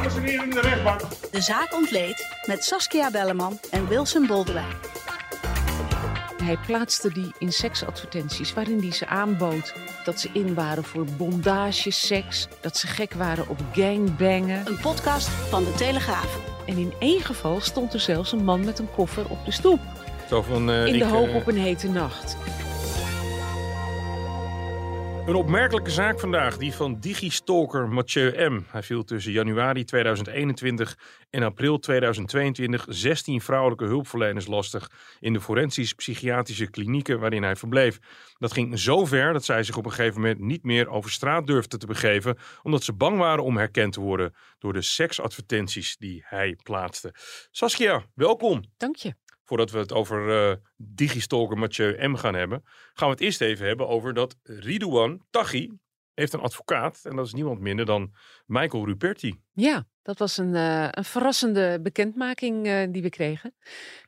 Dames en heren in de rechtbank. De zaak ontleed met Saskia Belleman en Wilson Boldewijn. Hij plaatste die in seksadvertenties waarin hij ze aanbood dat ze in waren voor bondage, seks, dat ze gek waren op gangbangen. Een podcast van De Telegraaf. En in één geval stond er zelfs een man met een koffer op de stoep. Zo van, eh, In ik, de hoop eh, op een hete nacht. Een opmerkelijke zaak vandaag, die van digistalker Mathieu M. Hij viel tussen januari 2021 en april 2022 16 vrouwelijke hulpverleners lastig in de forensisch-psychiatrische klinieken waarin hij verbleef. Dat ging zo ver dat zij zich op een gegeven moment niet meer over straat durfden te begeven, omdat ze bang waren om herkend te worden door de seksadvertenties die hij plaatste. Saskia, welkom. Dank je. Voordat we het over eh digistalker Mathieu M gaan hebben, gaan we het eerst even hebben over dat Ridouan Taghi heeft een advocaat. En dat is niemand minder dan Michael Ruperti. Ja, dat was een, eh, een verrassende bekendmaking eh, die we kregen.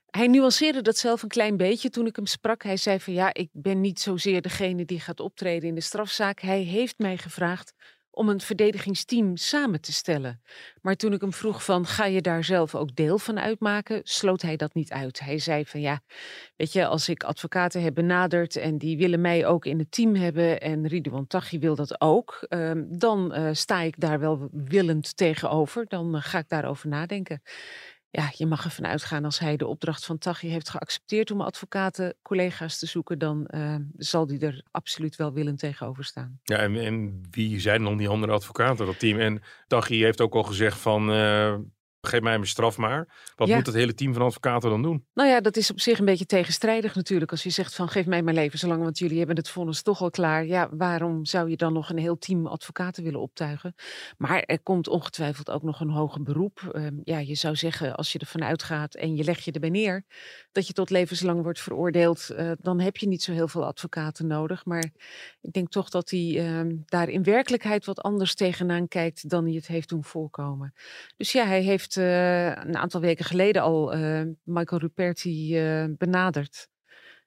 Hij nuanceerde dat zelf een klein beetje toen ik hem sprak. Hij zei van ja, ik ben niet zozeer degene die gaat optreden in de strafzaak. Hij heeft mij gevraagd om een verdedigingsteam samen te stellen. Maar toen ik hem vroeg van ga je daar zelf ook deel van uitmaken, sloot hij dat niet uit. Hij zei van ja, weet je, als ik advocaten heb benaderd en die willen mij ook in het team hebben en Ridouan Taghi wil dat ook, ehm, dan eh, sta ik daar wel willend tegenover. Dan eh, ga ik daarover nadenken. Ja, je mag ervan uitgaan als hij de opdracht van Taghi heeft geaccepteerd om advocaten, collega's te zoeken, dan eh, zal die er absoluut wel willend tegenover staan. Ja, en, en wie zijn dan die andere advocaten, dat team? En Taghi heeft ook al gezegd van, eh, geef mij mijn straf maar. Wat Ja. moet het hele team van advocaten dan doen? Nou ja, dat is op zich een beetje tegenstrijdig natuurlijk. Als je zegt van geef mij mijn leven zolang, want jullie hebben het vonnis toch al klaar. Ja, waarom zou je dan nog een heel team advocaten willen optuigen? Maar er komt ongetwijfeld ook nog een hoger beroep. Ehm, ja, je zou zeggen als je ervan uitgaat en je leg je erbij neer dat je tot levenslang wordt veroordeeld, eh, dan heb je niet zo heel veel advocaten nodig. Maar ik denk toch dat hij ehm, daar in werkelijkheid wat anders tegenaan kijkt dan hij het heeft doen voorkomen. Dus ja, hij heeft eh, een aantal weken geleden al eh, Michael Ruperti eh, benaderd.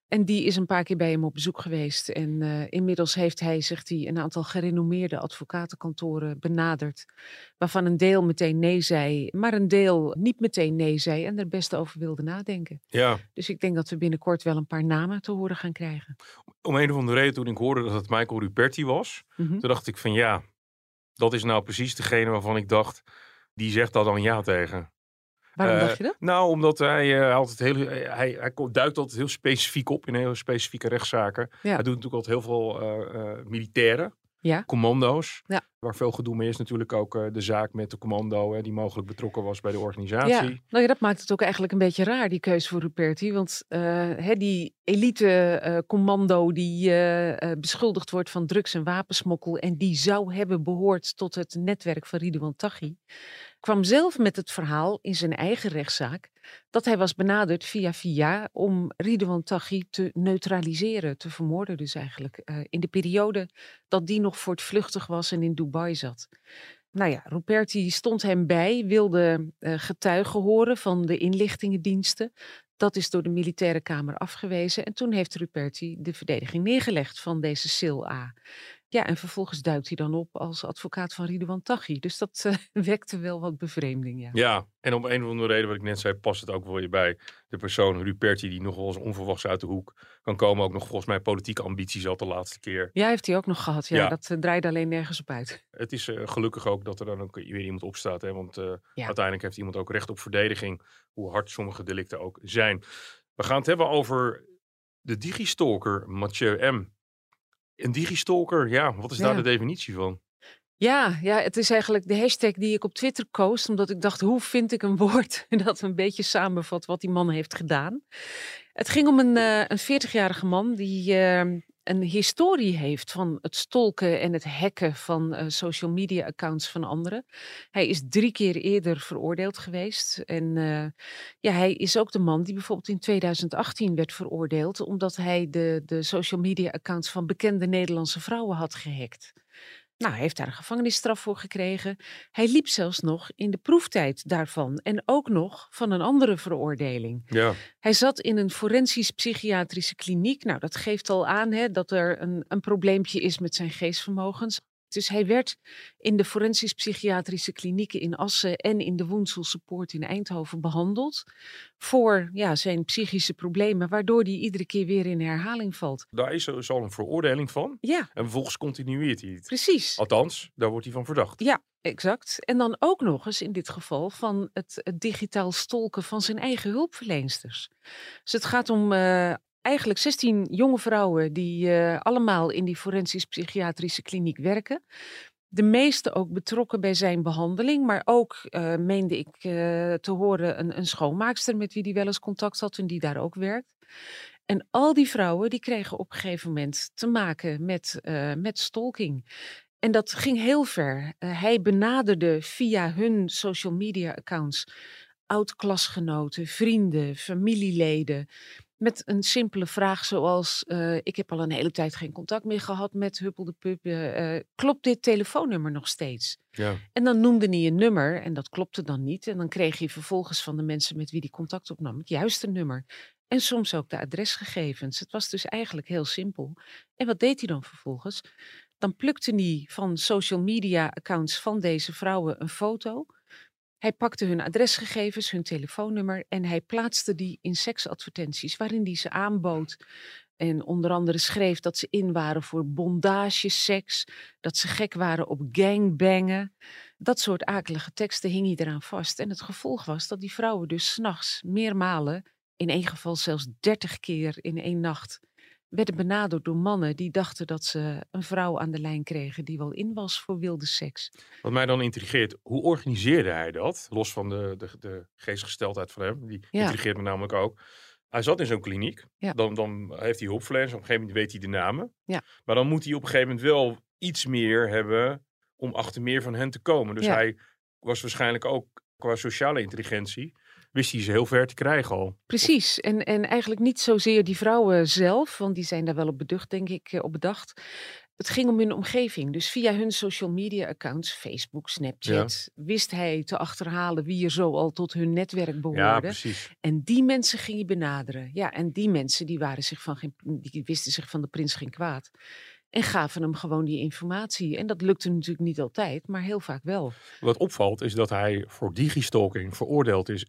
En die is een paar keer bij hem op bezoek geweest. En inmiddels heeft hij, zegt hij, een aantal gerenommeerde advocatenkantoren benaderd. Waarvan een deel meteen nee zei, maar een deel niet meteen nee zei en er best over wilde nadenken. Ja, Dus ik denk dat we binnenkort wel een paar namen te horen gaan krijgen. om een of andere reden toen ik hoorde dat het Michael Ruperti was, Mhm. toen dacht ik van ja, dat is nou precies degene waarvan ik dacht, die zegt daar dan ja tegen. Waarom Eh, dacht je dat? Nou, omdat hij eh, altijd heel, eh, hij, hij duikt altijd heel specifiek op in hele specifieke rechtszaken. Ja. Hij doet natuurlijk altijd heel veel eh, eh, militairen, Ja. commando's. Ja. Waar veel gedoe mee is natuurlijk ook eh, de zaak met de commando, hè, die mogelijk betrokken was bij de Ja, organisatie. nou ja, dat maakt het ook eigenlijk een beetje raar, die keuze voor Ruperti. Want eh, hè, die die eh, eh, beschuldigd wordt van drugs- en wapensmokkel... en die zou hebben behoord tot het netwerk van Ridouan Taghi... kwam zelf met het verhaal in zijn eigen rechtszaak... dat hij was benaderd via via om Ridouan Taghi te neutraliseren, te vermoorden dus eigenlijk. eh, in de periode dat die nog voortvluchtig was en in Dubai zat. Nou ja, Ruperti stond hem bij, wilde eh, getuigen horen van de inlichtingendiensten. Dat is door de militaire kamer afgewezen. En toen heeft Ruperti de verdediging neergelegd van deze SIL A. Ja, en vervolgens duikt hij dan op als advocaat van Ridouan Taghi. Dus dat eh, wekte wel wat bevreemding, ja. Ja, en om een of andere reden, wat ik net zei, past het ook wel weer bij de persoon Ruperti, die nog wel eens onverwachts uit de hoek kan komen. Ook nog volgens mij politieke ambities had de laatste keer. Ja, heeft hij ook nog gehad. Ja, Ja. dat eh, draaide alleen nergens op uit. Het is eh, gelukkig ook dat er dan ook weer iemand opstaat. Hè? Want Ja. uiteindelijk heeft iemand ook recht op verdediging. Hoe hard sommige delicten ook zijn. We gaan het hebben over de digistalker Mathieu M. Een digistalker, ja, wat is daar de definitie van? Ja, ja, het is eigenlijk de hashtag die ik op Twitter koos. Omdat ik dacht, hoe vind ik een woord dat een beetje samenvat wat die man heeft gedaan. Het ging om een, eh, een 40-jarige man die eh, een historie heeft van het stolken en het hacken van eh, social media accounts van anderen. Hij is drie keer eerder veroordeeld geweest. En eh, ja, hij is ook de man die bijvoorbeeld in 2018 werd veroordeeld. omdat hij de, de social media accounts van bekende Nederlandse vrouwen had gehackt. Nou, hij heeft daar een gevangenisstraf voor gekregen. Hij liep zelfs nog in de proeftijd daarvan en ook nog van een andere veroordeling. Ja, Hij zat in een forensisch-psychiatrische kliniek. Nou, dat geeft al aan hè, dat er een, een probleempje is met zijn geestvermogens. Dus hij werd in de forensisch-psychiatrische klinieken in Assen en in de Woensel Support in Eindhoven behandeld voor ja, zijn psychische problemen, waardoor hij iedere keer weer in herhaling valt. Daar is er al een veroordeling van. Ja, En vervolgens continueert hij het. precies. Althans, daar wordt hij van verdacht. Ja, exact. En dan ook nog eens in dit geval van het, het digitaal stolken van zijn eigen hulpverlensters. Dus het gaat om eh, eigenlijk 16 jonge vrouwen die eh, allemaal in die forensisch-psychiatrische kliniek werken. De meeste ook betrokken bij zijn behandeling, maar ook eh, meende ik eh, te horen een, een schoonmaakster met wie hij wel eens contact had en die daar ook werkt. En al die vrouwen die kregen op een gegeven moment te maken met, met stalking. En dat ging heel ver. Hij benaderde via hun social media accounts oud-klasgenoten, vrienden, familieleden. Met een simpele vraag zoals: eh, Ik heb al een hele tijd geen contact meer gehad met Huppel de Pup. eh, eh, klopt dit telefoonnummer nog steeds? Ja. En dan noemde hij een nummer en dat klopte dan niet. En dan kreeg hij vervolgens van de mensen met wie hij contact opnam het juiste nummer. En soms ook de adresgegevens. Het was dus eigenlijk heel simpel. En wat deed hij dan vervolgens? Dan plukte hij van social media accounts van deze vrouwen een foto. Hij pakte hun adresgegevens, hun telefoonnummer en hij plaatste die in seksadvertenties waarin hij ze aanbood. En onder andere schreef dat ze in waren voor bondageseks, dat ze gek waren op gangbangen. Dat soort akelige teksten hing hij eraan vast. En het gevolg was dat die vrouwen dus s'nachts meermalen, in één geval zelfs dertig keer in één nacht, werden benaderd door mannen die dachten dat ze een vrouw aan de lijn kregen die wel in was voor wilde seks. Wat mij dan intrigeert, hoe organiseerde hij dat? Los van de, de, de geestgesteldheid van hem, die Ja. intrigeert me namelijk ook. Hij zat in zo'n kliniek, Ja. dan, dan heeft hij hulpverleners, op een gegeven moment weet hij de namen. Ja. Maar dan moet hij op een gegeven moment wel iets meer hebben om achter meer van hen te komen. Dus hij was waarschijnlijk ook qua sociale intelligentie, wist hij ze heel ver te krijgen al. Precies. En, en eigenlijk niet zozeer die vrouwen zelf, want die zijn daar wel op beducht, denk ik, eh, op bedacht. Het ging om hun omgeving. Dus via hun social media accounts, Facebook, Snapchat, wist hij te achterhalen wie er zo al tot hun netwerk Ja, behoorde. precies. en die mensen ging hij benaderen. Ja, en die mensen die waren zich van geen, die wisten zich van de prins geen kwaad. En gaven hem gewoon die informatie. En dat lukte natuurlijk niet altijd, maar heel vaak wel. Wat opvalt is dat hij voor digistalking veroordeeld is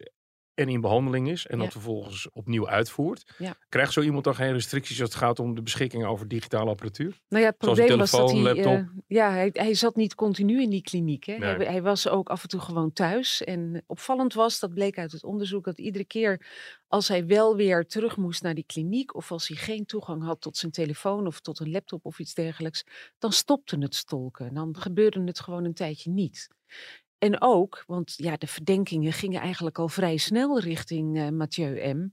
en in behandeling is en Ja. dat vervolgens opnieuw uitvoert. Ja. Krijgt zo iemand dan geen restricties als het gaat om de beschikking over digitale apparatuur? Nou ja, het probleem was dat hij. eh, ja, hij, hij zat niet continu in die kliniek. Hè. Hij, hij was ook af en toe gewoon thuis. En opvallend was, dat bleek uit het onderzoek, dat iedere keer als hij wel weer terug moest naar die kliniek. of als hij geen toegang had tot zijn telefoon of tot een laptop of iets dergelijks. dan stopte het stolken. Dan gebeurde het gewoon een tijdje niet. En ook, want ja, de verdenkingen gingen eigenlijk al vrij snel richting eh, Mathieu M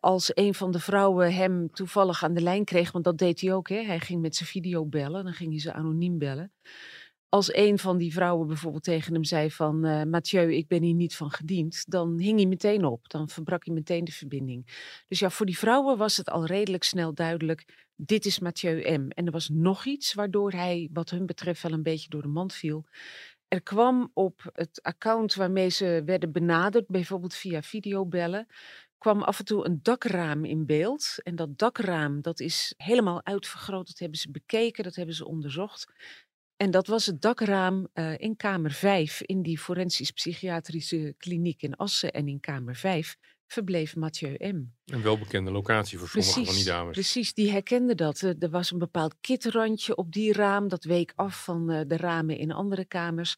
als een van de vrouwen hem toevallig aan de lijn kreeg, want dat deed hij ook, hè? hij ging met zijn video bellen, dan ging hij ze anoniem bellen. Als een van die vrouwen bijvoorbeeld tegen hem zei van eh Mathieu, ik ben hier niet van gediend, dan hing hij meteen op, dan verbrak hij meteen de verbinding. Dus ja, voor die vrouwen was het al redelijk snel duidelijk, dit is Mathieu M. En er was nog iets waardoor hij, wat hun betreft, wel een beetje door de mand viel. Er kwam op het account waarmee ze werden benaderd, bijvoorbeeld via videobellen, kwam af en toe een dakraam in beeld. En dat dakraam, dat is helemaal uitvergroot. Dat hebben ze bekeken, dat hebben ze onderzocht. En dat was het dakraam eh, in kamer 5 in die forensisch-psychiatrische kliniek in Assen. En in kamer 5 verbleef Mathieu M. Een welbekende locatie voor sommige van die dames. Precies, die herkende dat. Eh, Er was een bepaald kitrandje op die raam. Dat week af van eh, de ramen in andere kamers.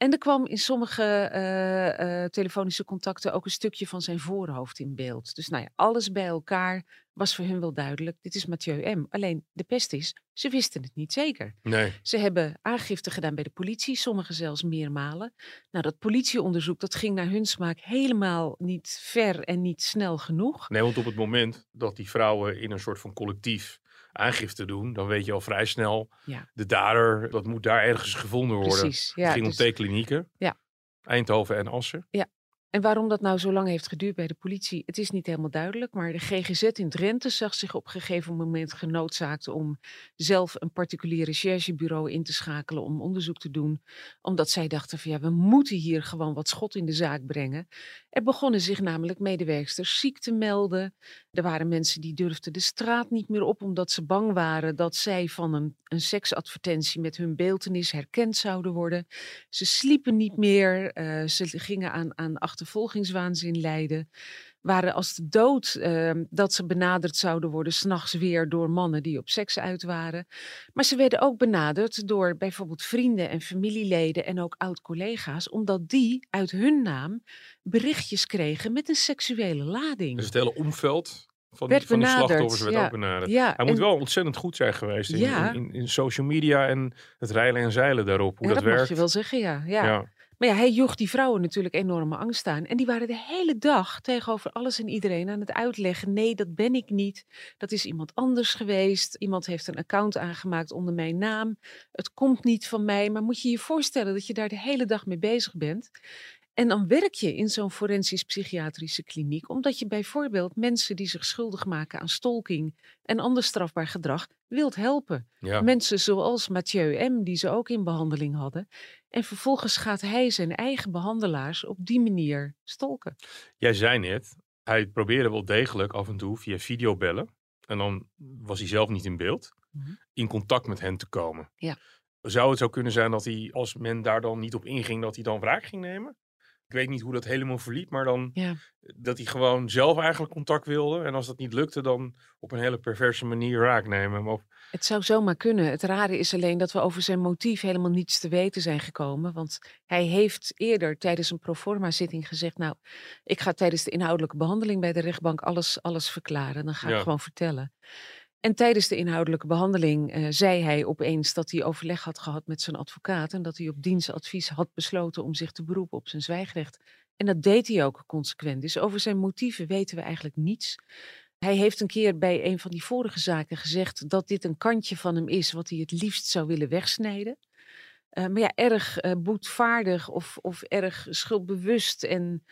En er kwam in sommige eh, eh, telefonische contacten ook een stukje van zijn voorhoofd in beeld. Dus nou ja, alles bij elkaar was voor hun wel duidelijk. Dit is Mathieu M. Alleen de pest is, ze wisten het niet zeker. Nee, Ze hebben aangifte gedaan bij de politie, sommigen zelfs meermalen. Nou, dat politieonderzoek dat ging naar hun smaak helemaal niet ver en niet snel genoeg. nee, want op het moment dat die vrouwen in een soort van collectief aangifte doen, dan weet je al vrij snel, Ja. de dader, dat moet daar ergens gevonden worden. Precies. Ja, het ging dus- om twee klinieken. Ja. Eindhoven en Assen. Ja. En waarom dat nou zo lang heeft geduurd bij de politie, het is niet helemaal duidelijk. Maar de GGZ in Drenthe zag zich op een gegeven moment genoodzaakt om zelf een particulier recherchebureau in te schakelen om onderzoek te doen. Omdat zij dachten van ja, we moeten hier gewoon wat schot in de zaak brengen. Er begonnen zich namelijk medewerksters ziek te melden. Er waren mensen die durfden de straat niet meer op omdat ze bang waren dat zij van een, een seksadvertentie met hun beeltenis herkend zouden worden. Ze sliepen niet meer, uh, ze gingen aan, aan achtervolgingswaanzin lijden. Waren als de dood uh, dat ze benaderd zouden worden, s'nachts weer door mannen die op seks uit waren. Maar ze werden ook benaderd door bijvoorbeeld vrienden en familieleden en ook oud-collega's, omdat die uit hun naam berichtjes kregen met een seksuele lading. Dus het hele omveld van, werd van de slachtoffers werd ook benaderd. Ja, Hij moet wel ontzettend goed zijn geweest in, ja. in, in, social media en het rijlen en zeilen daarop, hoe dat, dat, dat werkt. mag je wel zeggen, ja. ja. Maar ja, hij joeg die vrouwen natuurlijk enorme angst aan. En die waren de hele dag tegenover alles en iedereen aan het uitleggen. Nee, dat ben ik niet. Dat is iemand anders geweest. Iemand heeft een account aangemaakt onder mijn naam. Het komt niet van mij. Maar moet je je voorstellen dat je daar de hele dag mee bezig bent. En dan werk je in zo'n forensisch-psychiatrische kliniek, omdat je bijvoorbeeld mensen die zich schuldig maken aan stalking en ander strafbaar gedrag wilt helpen. Mensen zoals Mathieu M., die ze ook in behandeling hadden. En vervolgens gaat hij zijn eigen behandelaars op die manier stolken. Jij zei net, hij probeerde wel degelijk af en toe via videobellen. En dan was hij zelf niet in beeld. Mhm. In contact met hen te komen. Ja. Zou het zo kunnen zijn dat hij, als men daar dan niet op inging, dat hij dan wraak ging nemen? Ik weet niet hoe dat helemaal verliep, maar dan ja. dat hij gewoon zelf eigenlijk contact wilde. En als dat niet lukte, dan op een hele perverse manier raak nemen. Maar Het zou zomaar kunnen. Het rare is alleen dat we over zijn motief helemaal niets te weten zijn gekomen. Want hij heeft eerder tijdens een proforma zitting gezegd, nou, ik ga tijdens de inhoudelijke behandeling bij de rechtbank alles, alles verklaren. Dan ga ik gewoon vertellen. En tijdens de inhoudelijke behandeling uh, zei hij opeens dat hij overleg had gehad met zijn advocaat en dat hij op dienstadvies had besloten om zich te beroepen op zijn zwijgrecht. En dat deed hij ook consequent. Dus over zijn motieven weten we eigenlijk niets. Hij heeft een keer bij een van die vorige zaken gezegd dat dit een kantje van hem is wat hij het liefst zou willen wegsnijden. Uh, maar ja, erg uh, boetvaardig of, of erg schuldbewust en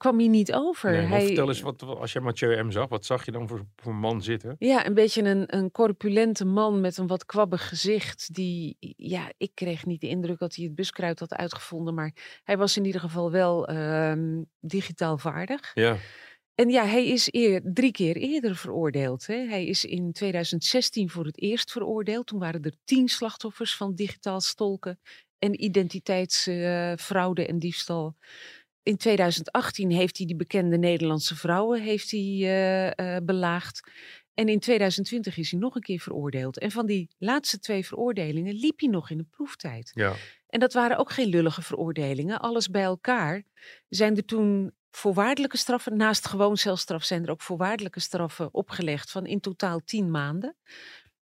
kwam hij niet over. Nee, hij, vertel eens, wat, als je Mathieu M zag, wat zag je dan voor, voor man zitten? Ja, een beetje een, een corpulente man met een wat kwabbig gezicht. Die, ja, ik kreeg niet de indruk dat hij het buskruid had uitgevonden. Maar hij was in ieder geval wel uh, digitaal vaardig. Ja. En ja, hij is eer, drie keer eerder veroordeeld. Hè. Hij is in 2016 voor het eerst veroordeeld. Toen waren er tien slachtoffers van digitaal stolken en identiteitsfraude en diefstal in 2018 heeft hij die bekende Nederlandse vrouwen heeft hij, uh, uh, belaagd. En in 2020 is hij nog een keer veroordeeld. En van die laatste twee veroordelingen liep hij nog in de proeftijd. Ja. En dat waren ook geen lullige veroordelingen. Alles bij elkaar zijn er toen voorwaardelijke straffen. Naast gewoon celstraf zijn er ook voorwaardelijke straffen opgelegd van in totaal tien maanden.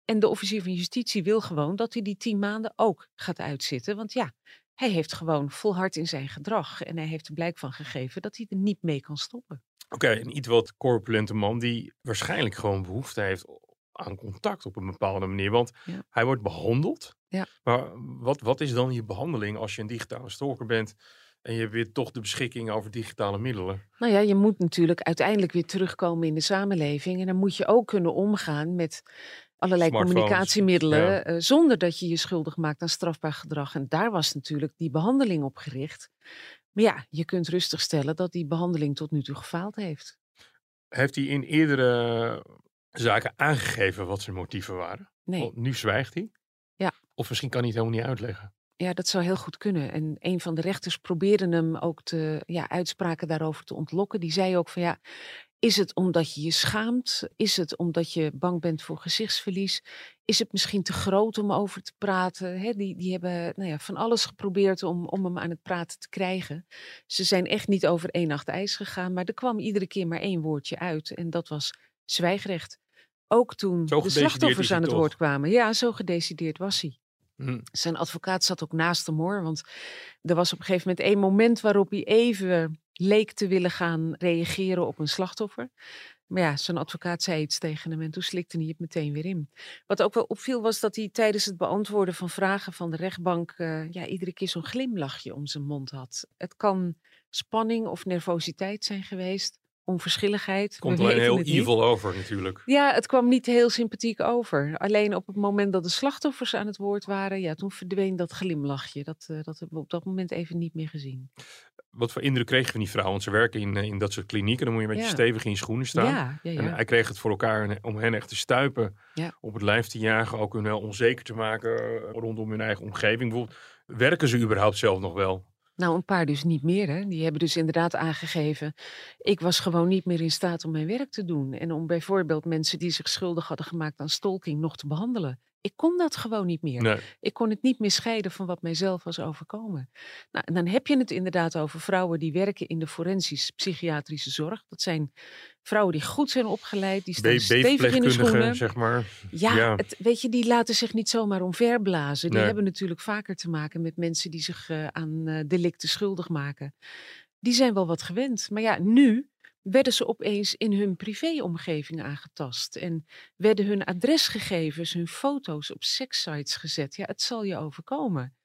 En de officier van justitie wil gewoon dat hij die tien maanden ook gaat uitzitten. Want ja, hij heeft gewoon volhard in zijn gedrag. En hij heeft er blijk van gegeven dat hij er niet mee kan stoppen. Oké, een iets wat corpulente man die waarschijnlijk gewoon behoefte heeft aan contact op een bepaalde manier. Want hij wordt behandeld. Ja. Maar wat, wat is dan je behandeling als je een digitale stalker bent en je hebt weer toch de beschikking over digitale middelen? Nou ja, je moet natuurlijk uiteindelijk weer terugkomen in de samenleving. En dan moet je ook kunnen omgaan met allerlei communicatiemiddelen, uh, zonder dat je je schuldig maakt aan strafbaar gedrag. En daar was natuurlijk die behandeling op gericht. Maar ja, je kunt rustig stellen dat die behandeling tot nu toe gefaald heeft. Heeft hij in eerdere zaken aangegeven wat zijn motieven waren? Nee. Want nu zwijgt hij? Ja. Of misschien kan hij het helemaal niet uitleggen? Ja, dat zou heel goed kunnen. En een van de rechters probeerde hem ook te, ja, uitspraken daarover te ontlokken. Die zei ook van ja, is het omdat je je schaamt? Is het omdat je bang bent voor gezichtsverlies? Is het misschien te groot om over te praten? He, die, die hebben nou ja, van alles geprobeerd om, om hem aan het praten te krijgen. Ze zijn echt niet over één nacht ijs gegaan, maar er kwam iedere keer maar één woordje uit. En dat was zwijgrecht. Ook toen de slachtoffers aan het woord kwamen. Ja, zo gedecideerd was hij. Hm. Zijn advocaat zat ook naast hem hoor. Want er was op een gegeven moment één moment waarop hij even leek te willen gaan reageren op een slachtoffer. Maar ja, zijn advocaat zei iets tegen hem en toen slikte hij het meteen weer in. Wat ook wel opviel was dat hij tijdens het beantwoorden van vragen van de rechtbank uh, ja, iedere keer zo'n glimlachje om zijn mond had. Het kan spanning of nervositeit zijn geweest onverschilligheid. Komt alleen heel evil over natuurlijk. Ja, het kwam niet heel sympathiek over. Alleen op het moment dat de slachtoffers aan het woord waren, ja, toen verdween dat glimlachje. Dat, uh, dat hebben we op dat moment even niet meer gezien. Wat voor indruk kregen van die vrouw? Want ze werken in, eh, in dat soort klinieken. Dan moet je met je stevig in je schoenen staan. Ja, ja, en hij kreeg het voor elkaar om hen echt te stuipen. Op het lijf te jagen. Ook hun onzeker te maken eh, rondom hun eigen omgeving. Bijvoorbeeld, werken ze überhaupt zelf nog wel? Nou, een paar dus niet meer. Hè. Die hebben dus inderdaad aangegeven. Ik was gewoon niet meer in staat om mijn werk te doen. En om bijvoorbeeld mensen die zich schuldig hadden gemaakt aan stalking nog te behandelen. Ik kon dat gewoon niet meer. Ik kon het niet meer scheiden van wat mijzelf was overkomen. Nou, en dan heb je het inderdaad over vrouwen die werken in de forensisch psychiatrische zorg. Dat zijn vrouwen die goed zijn opgeleid, die staan stevig in de schoenen. zeg maar. Ja, Het, weet je, die laten zich niet zomaar omverblazen. Die hebben natuurlijk vaker te maken met mensen die zich uh, aan uh, delicten schuldig maken. Die zijn wel wat gewend. Maar ja, nu werden ze opeens in hun privéomgeving aangetast. En werden hun adresgegevens, hun foto's op sekssites gezet. Ja, het zal je overkomen.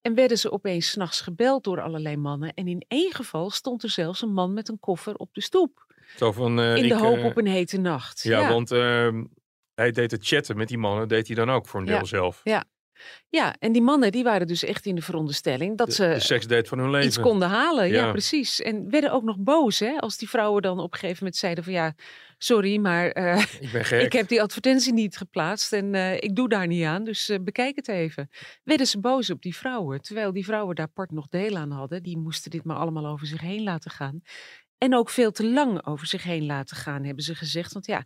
En werden ze opeens s'nachts gebeld door allerlei mannen. En in één geval stond er zelfs een man met een koffer op de stoep. Zo van, uh, in de hoop uh, op een hete nacht. Ja, ja. want uh, hij deed het chatten met die mannen, deed hij dan ook voor een deel ja. zelf. Ja, ja, en die mannen die waren dus echt in de veronderstelling dat de, ze de seksdate van hun leven. iets konden halen. Ja. ja. precies. En werden ook nog boos hè, als die vrouwen dan op een gegeven moment zeiden van ja, sorry, maar uh, ik, ben gek. ik heb die advertentie niet geplaatst en uh, ik doe daar niet aan, dus uh, bekijk het even. Werden ze boos op die vrouwen, terwijl die vrouwen daar part nog deel aan hadden. Die moesten dit maar allemaal over zich heen laten gaan. En ook veel te lang over zich heen laten gaan, hebben ze gezegd. Want ja,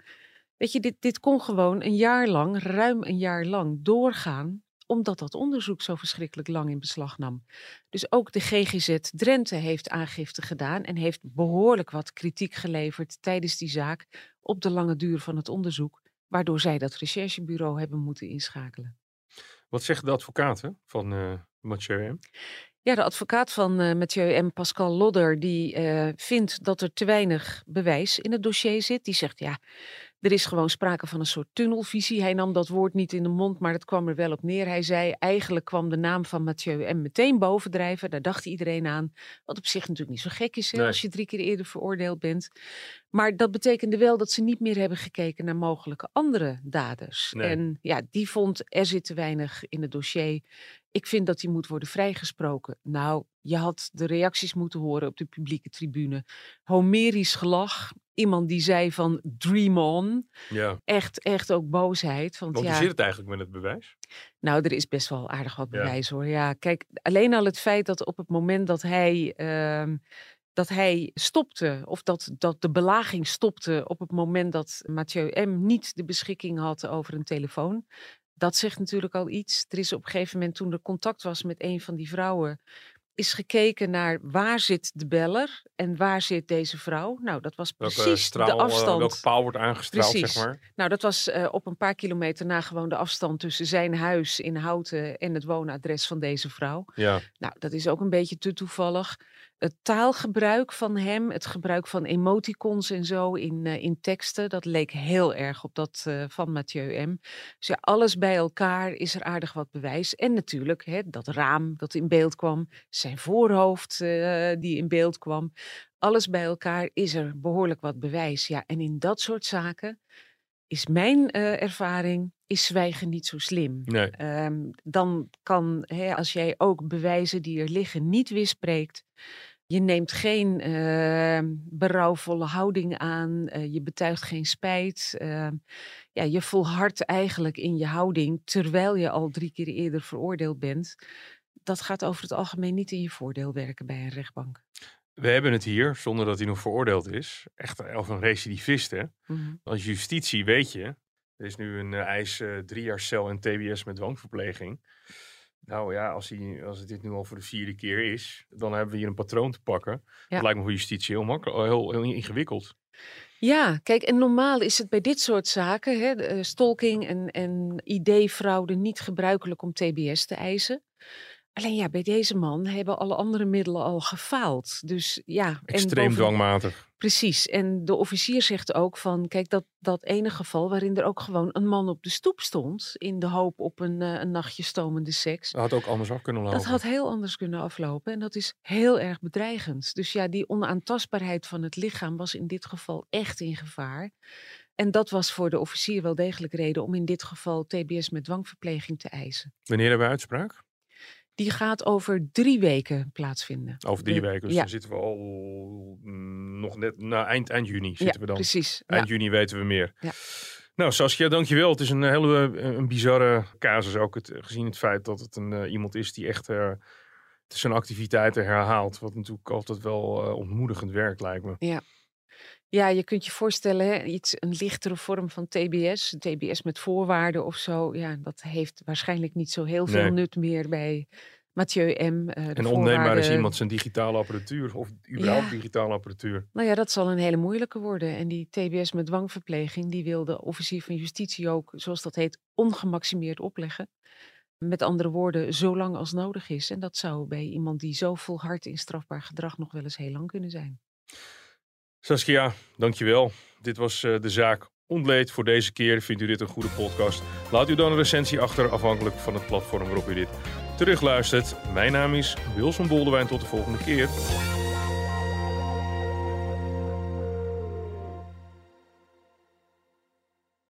weet je, dit, dit kon gewoon een jaar lang, ruim een jaar lang doorgaan omdat dat onderzoek zo verschrikkelijk lang in beslag nam. Dus ook de GGZ Drenthe heeft aangifte gedaan en heeft behoorlijk wat kritiek geleverd tijdens die zaak op de lange duur van het onderzoek, waardoor zij dat recherchebureau hebben moeten inschakelen. Wat zeggen de advocaten van uh, Mathieu M? Ja, de advocaat van uh, Mathieu M. Pascal Lodder, die uh, vindt dat er te weinig bewijs in het dossier zit. Die zegt, ja, er is gewoon sprake van een soort tunnelvisie. Hij nam dat woord niet in de mond, maar het kwam er wel op neer. Hij zei, eigenlijk kwam de naam van Mathieu M. meteen bovendrijven. Daar dacht iedereen aan. Wat op zich natuurlijk niet zo gek is, hè, nee. als je drie keer eerder veroordeeld bent. Maar dat betekende wel dat ze niet meer hebben gekeken naar mogelijke andere daders. Nee. En ja, die vond, er zit te weinig in het dossier. Ik vind dat hij moet worden vrijgesproken. Nou, je had de reacties moeten horen op de publieke tribune. Homerisch gelach. Iemand die zei van dream on. Ja. Echt, echt ook boosheid. Want, Want ja, hoe zit het eigenlijk met het bewijs? Nou, er is best wel aardig wat Ja. bewijs hoor. Ja, kijk, alleen al het feit dat op het moment dat hij, ehm, dat hij stopte, of dat, dat de belaging stopte op het moment dat Mathieu M. niet de beschikking had over een telefoon. Dat zegt natuurlijk al iets. Er is op een gegeven moment, toen er contact was met een van die vrouwen, is gekeken naar waar zit de beller en waar zit deze vrouw. Nou, dat was Welke precies straal, de eh, afstand. welke paal wordt aangestraald, Precies. zeg maar. Nou, dat was eh, op een paar kilometer na gewoon de afstand tussen zijn huis in Houten en het woonadres van deze vrouw. Ja. Nou, dat is ook een beetje te toevallig. Het taalgebruik van hem, het gebruik van emoticons en zo in, eh, in teksten, dat leek heel erg op dat eh, van Mathieu M. Dus ja, alles bij elkaar is er aardig wat bewijs. En natuurlijk hè, dat raam dat in beeld kwam, zijn voorhoofd eh, die in beeld kwam. Alles bij elkaar is er behoorlijk wat bewijs. Ja, en in dat soort zaken is mijn ervaring, is zwijgen niet zo slim. Nee. Ehm, dan kan, hè, als jij ook bewijzen die er liggen niet weerspreekt. Je neemt geen ehm, berouwvolle houding aan. eh, je betuigt geen spijt. ehm, ja, je volhardt eigenlijk in je houding terwijl je al drie keer eerder veroordeeld bent. Dat gaat over het algemeen niet in je voordeel werken bij een rechtbank. We hebben het hier, zonder dat hij nog veroordeeld is, echt over een recidivist. Hè? Mhm. Als justitie weet je, er is nu een eh, eis eh, drie jaar cel en tbs met dwangverpleging. Nou ja, als, hij, als het dit nu al voor de vierde keer is, dan hebben we hier een patroon te pakken. Dat lijkt me voor justitie heel, makkelijk, heel, heel ingewikkeld. Ja, kijk, en normaal is het bij dit soort zaken, hè, eh, stalking en, en ID-fraude, niet gebruikelijk om TBS te eisen. Alleen ja, bij deze man hebben alle andere middelen al gefaald. Dus ja. Extreem boven- dwangmatig. Precies. En de officier zegt ook van, kijk, dat, dat ene geval waarin er ook gewoon een man op de stoep stond, in de hoop op een, eh, een nachtje stomende seks. Dat had ook anders af kunnen lopen. Dat had heel anders kunnen aflopen en dat is heel erg bedreigend. Dus ja, die onaantastbaarheid van het lichaam was in dit geval echt in gevaar. En dat was voor de officier wel degelijk reden om in dit geval TBS met dwangverpleging te eisen. Wanneer hebben we uitspraak? Die gaat over drie weken plaatsvinden. Over drie De- weken. Dus ja. dan zitten we al mm, nog net na eind, eind juni zitten ja, we dan. precies. Eind juni weten we meer. Ja. Nou, Saskia, dankjewel. Het is een hele eh, een bizarre casus. Ook het, gezien het feit dat het een, eh, iemand is die echt eh, zijn activiteiten herhaalt. Wat natuurlijk altijd wel ontmoedigend werk lijkt me. Ja, je kunt je voorstellen, hè, iets, een lichtere vorm van TBS, TBS met voorwaarden of zo. Ja, dat heeft waarschijnlijk niet zo heel veel Nee. nut meer bij Mathieu M. eh, En onneembaar is iemand zijn digitale apparatuur. Of überhaupt Ja. digitale apparatuur. Nou ja, dat zal een hele moeilijke worden. En die TBS met dwangverpleging, die wil de officier van justitie ook, zoals dat heet, ongemaximeerd opleggen. Met andere woorden, zo lang als nodig is. En dat zou bij iemand die zo volhardt in strafbaar gedrag nog wel eens heel lang kunnen zijn. Saskia, dankjewel. Dit was eh, de zaak ontleed voor deze keer. Vindt u dit een goede podcast? Laat u dan een recensie achter, afhankelijk van het platform waarop u dit terugluistert. Mijn naam is Wilson Boldewijn. Tot de volgende keer.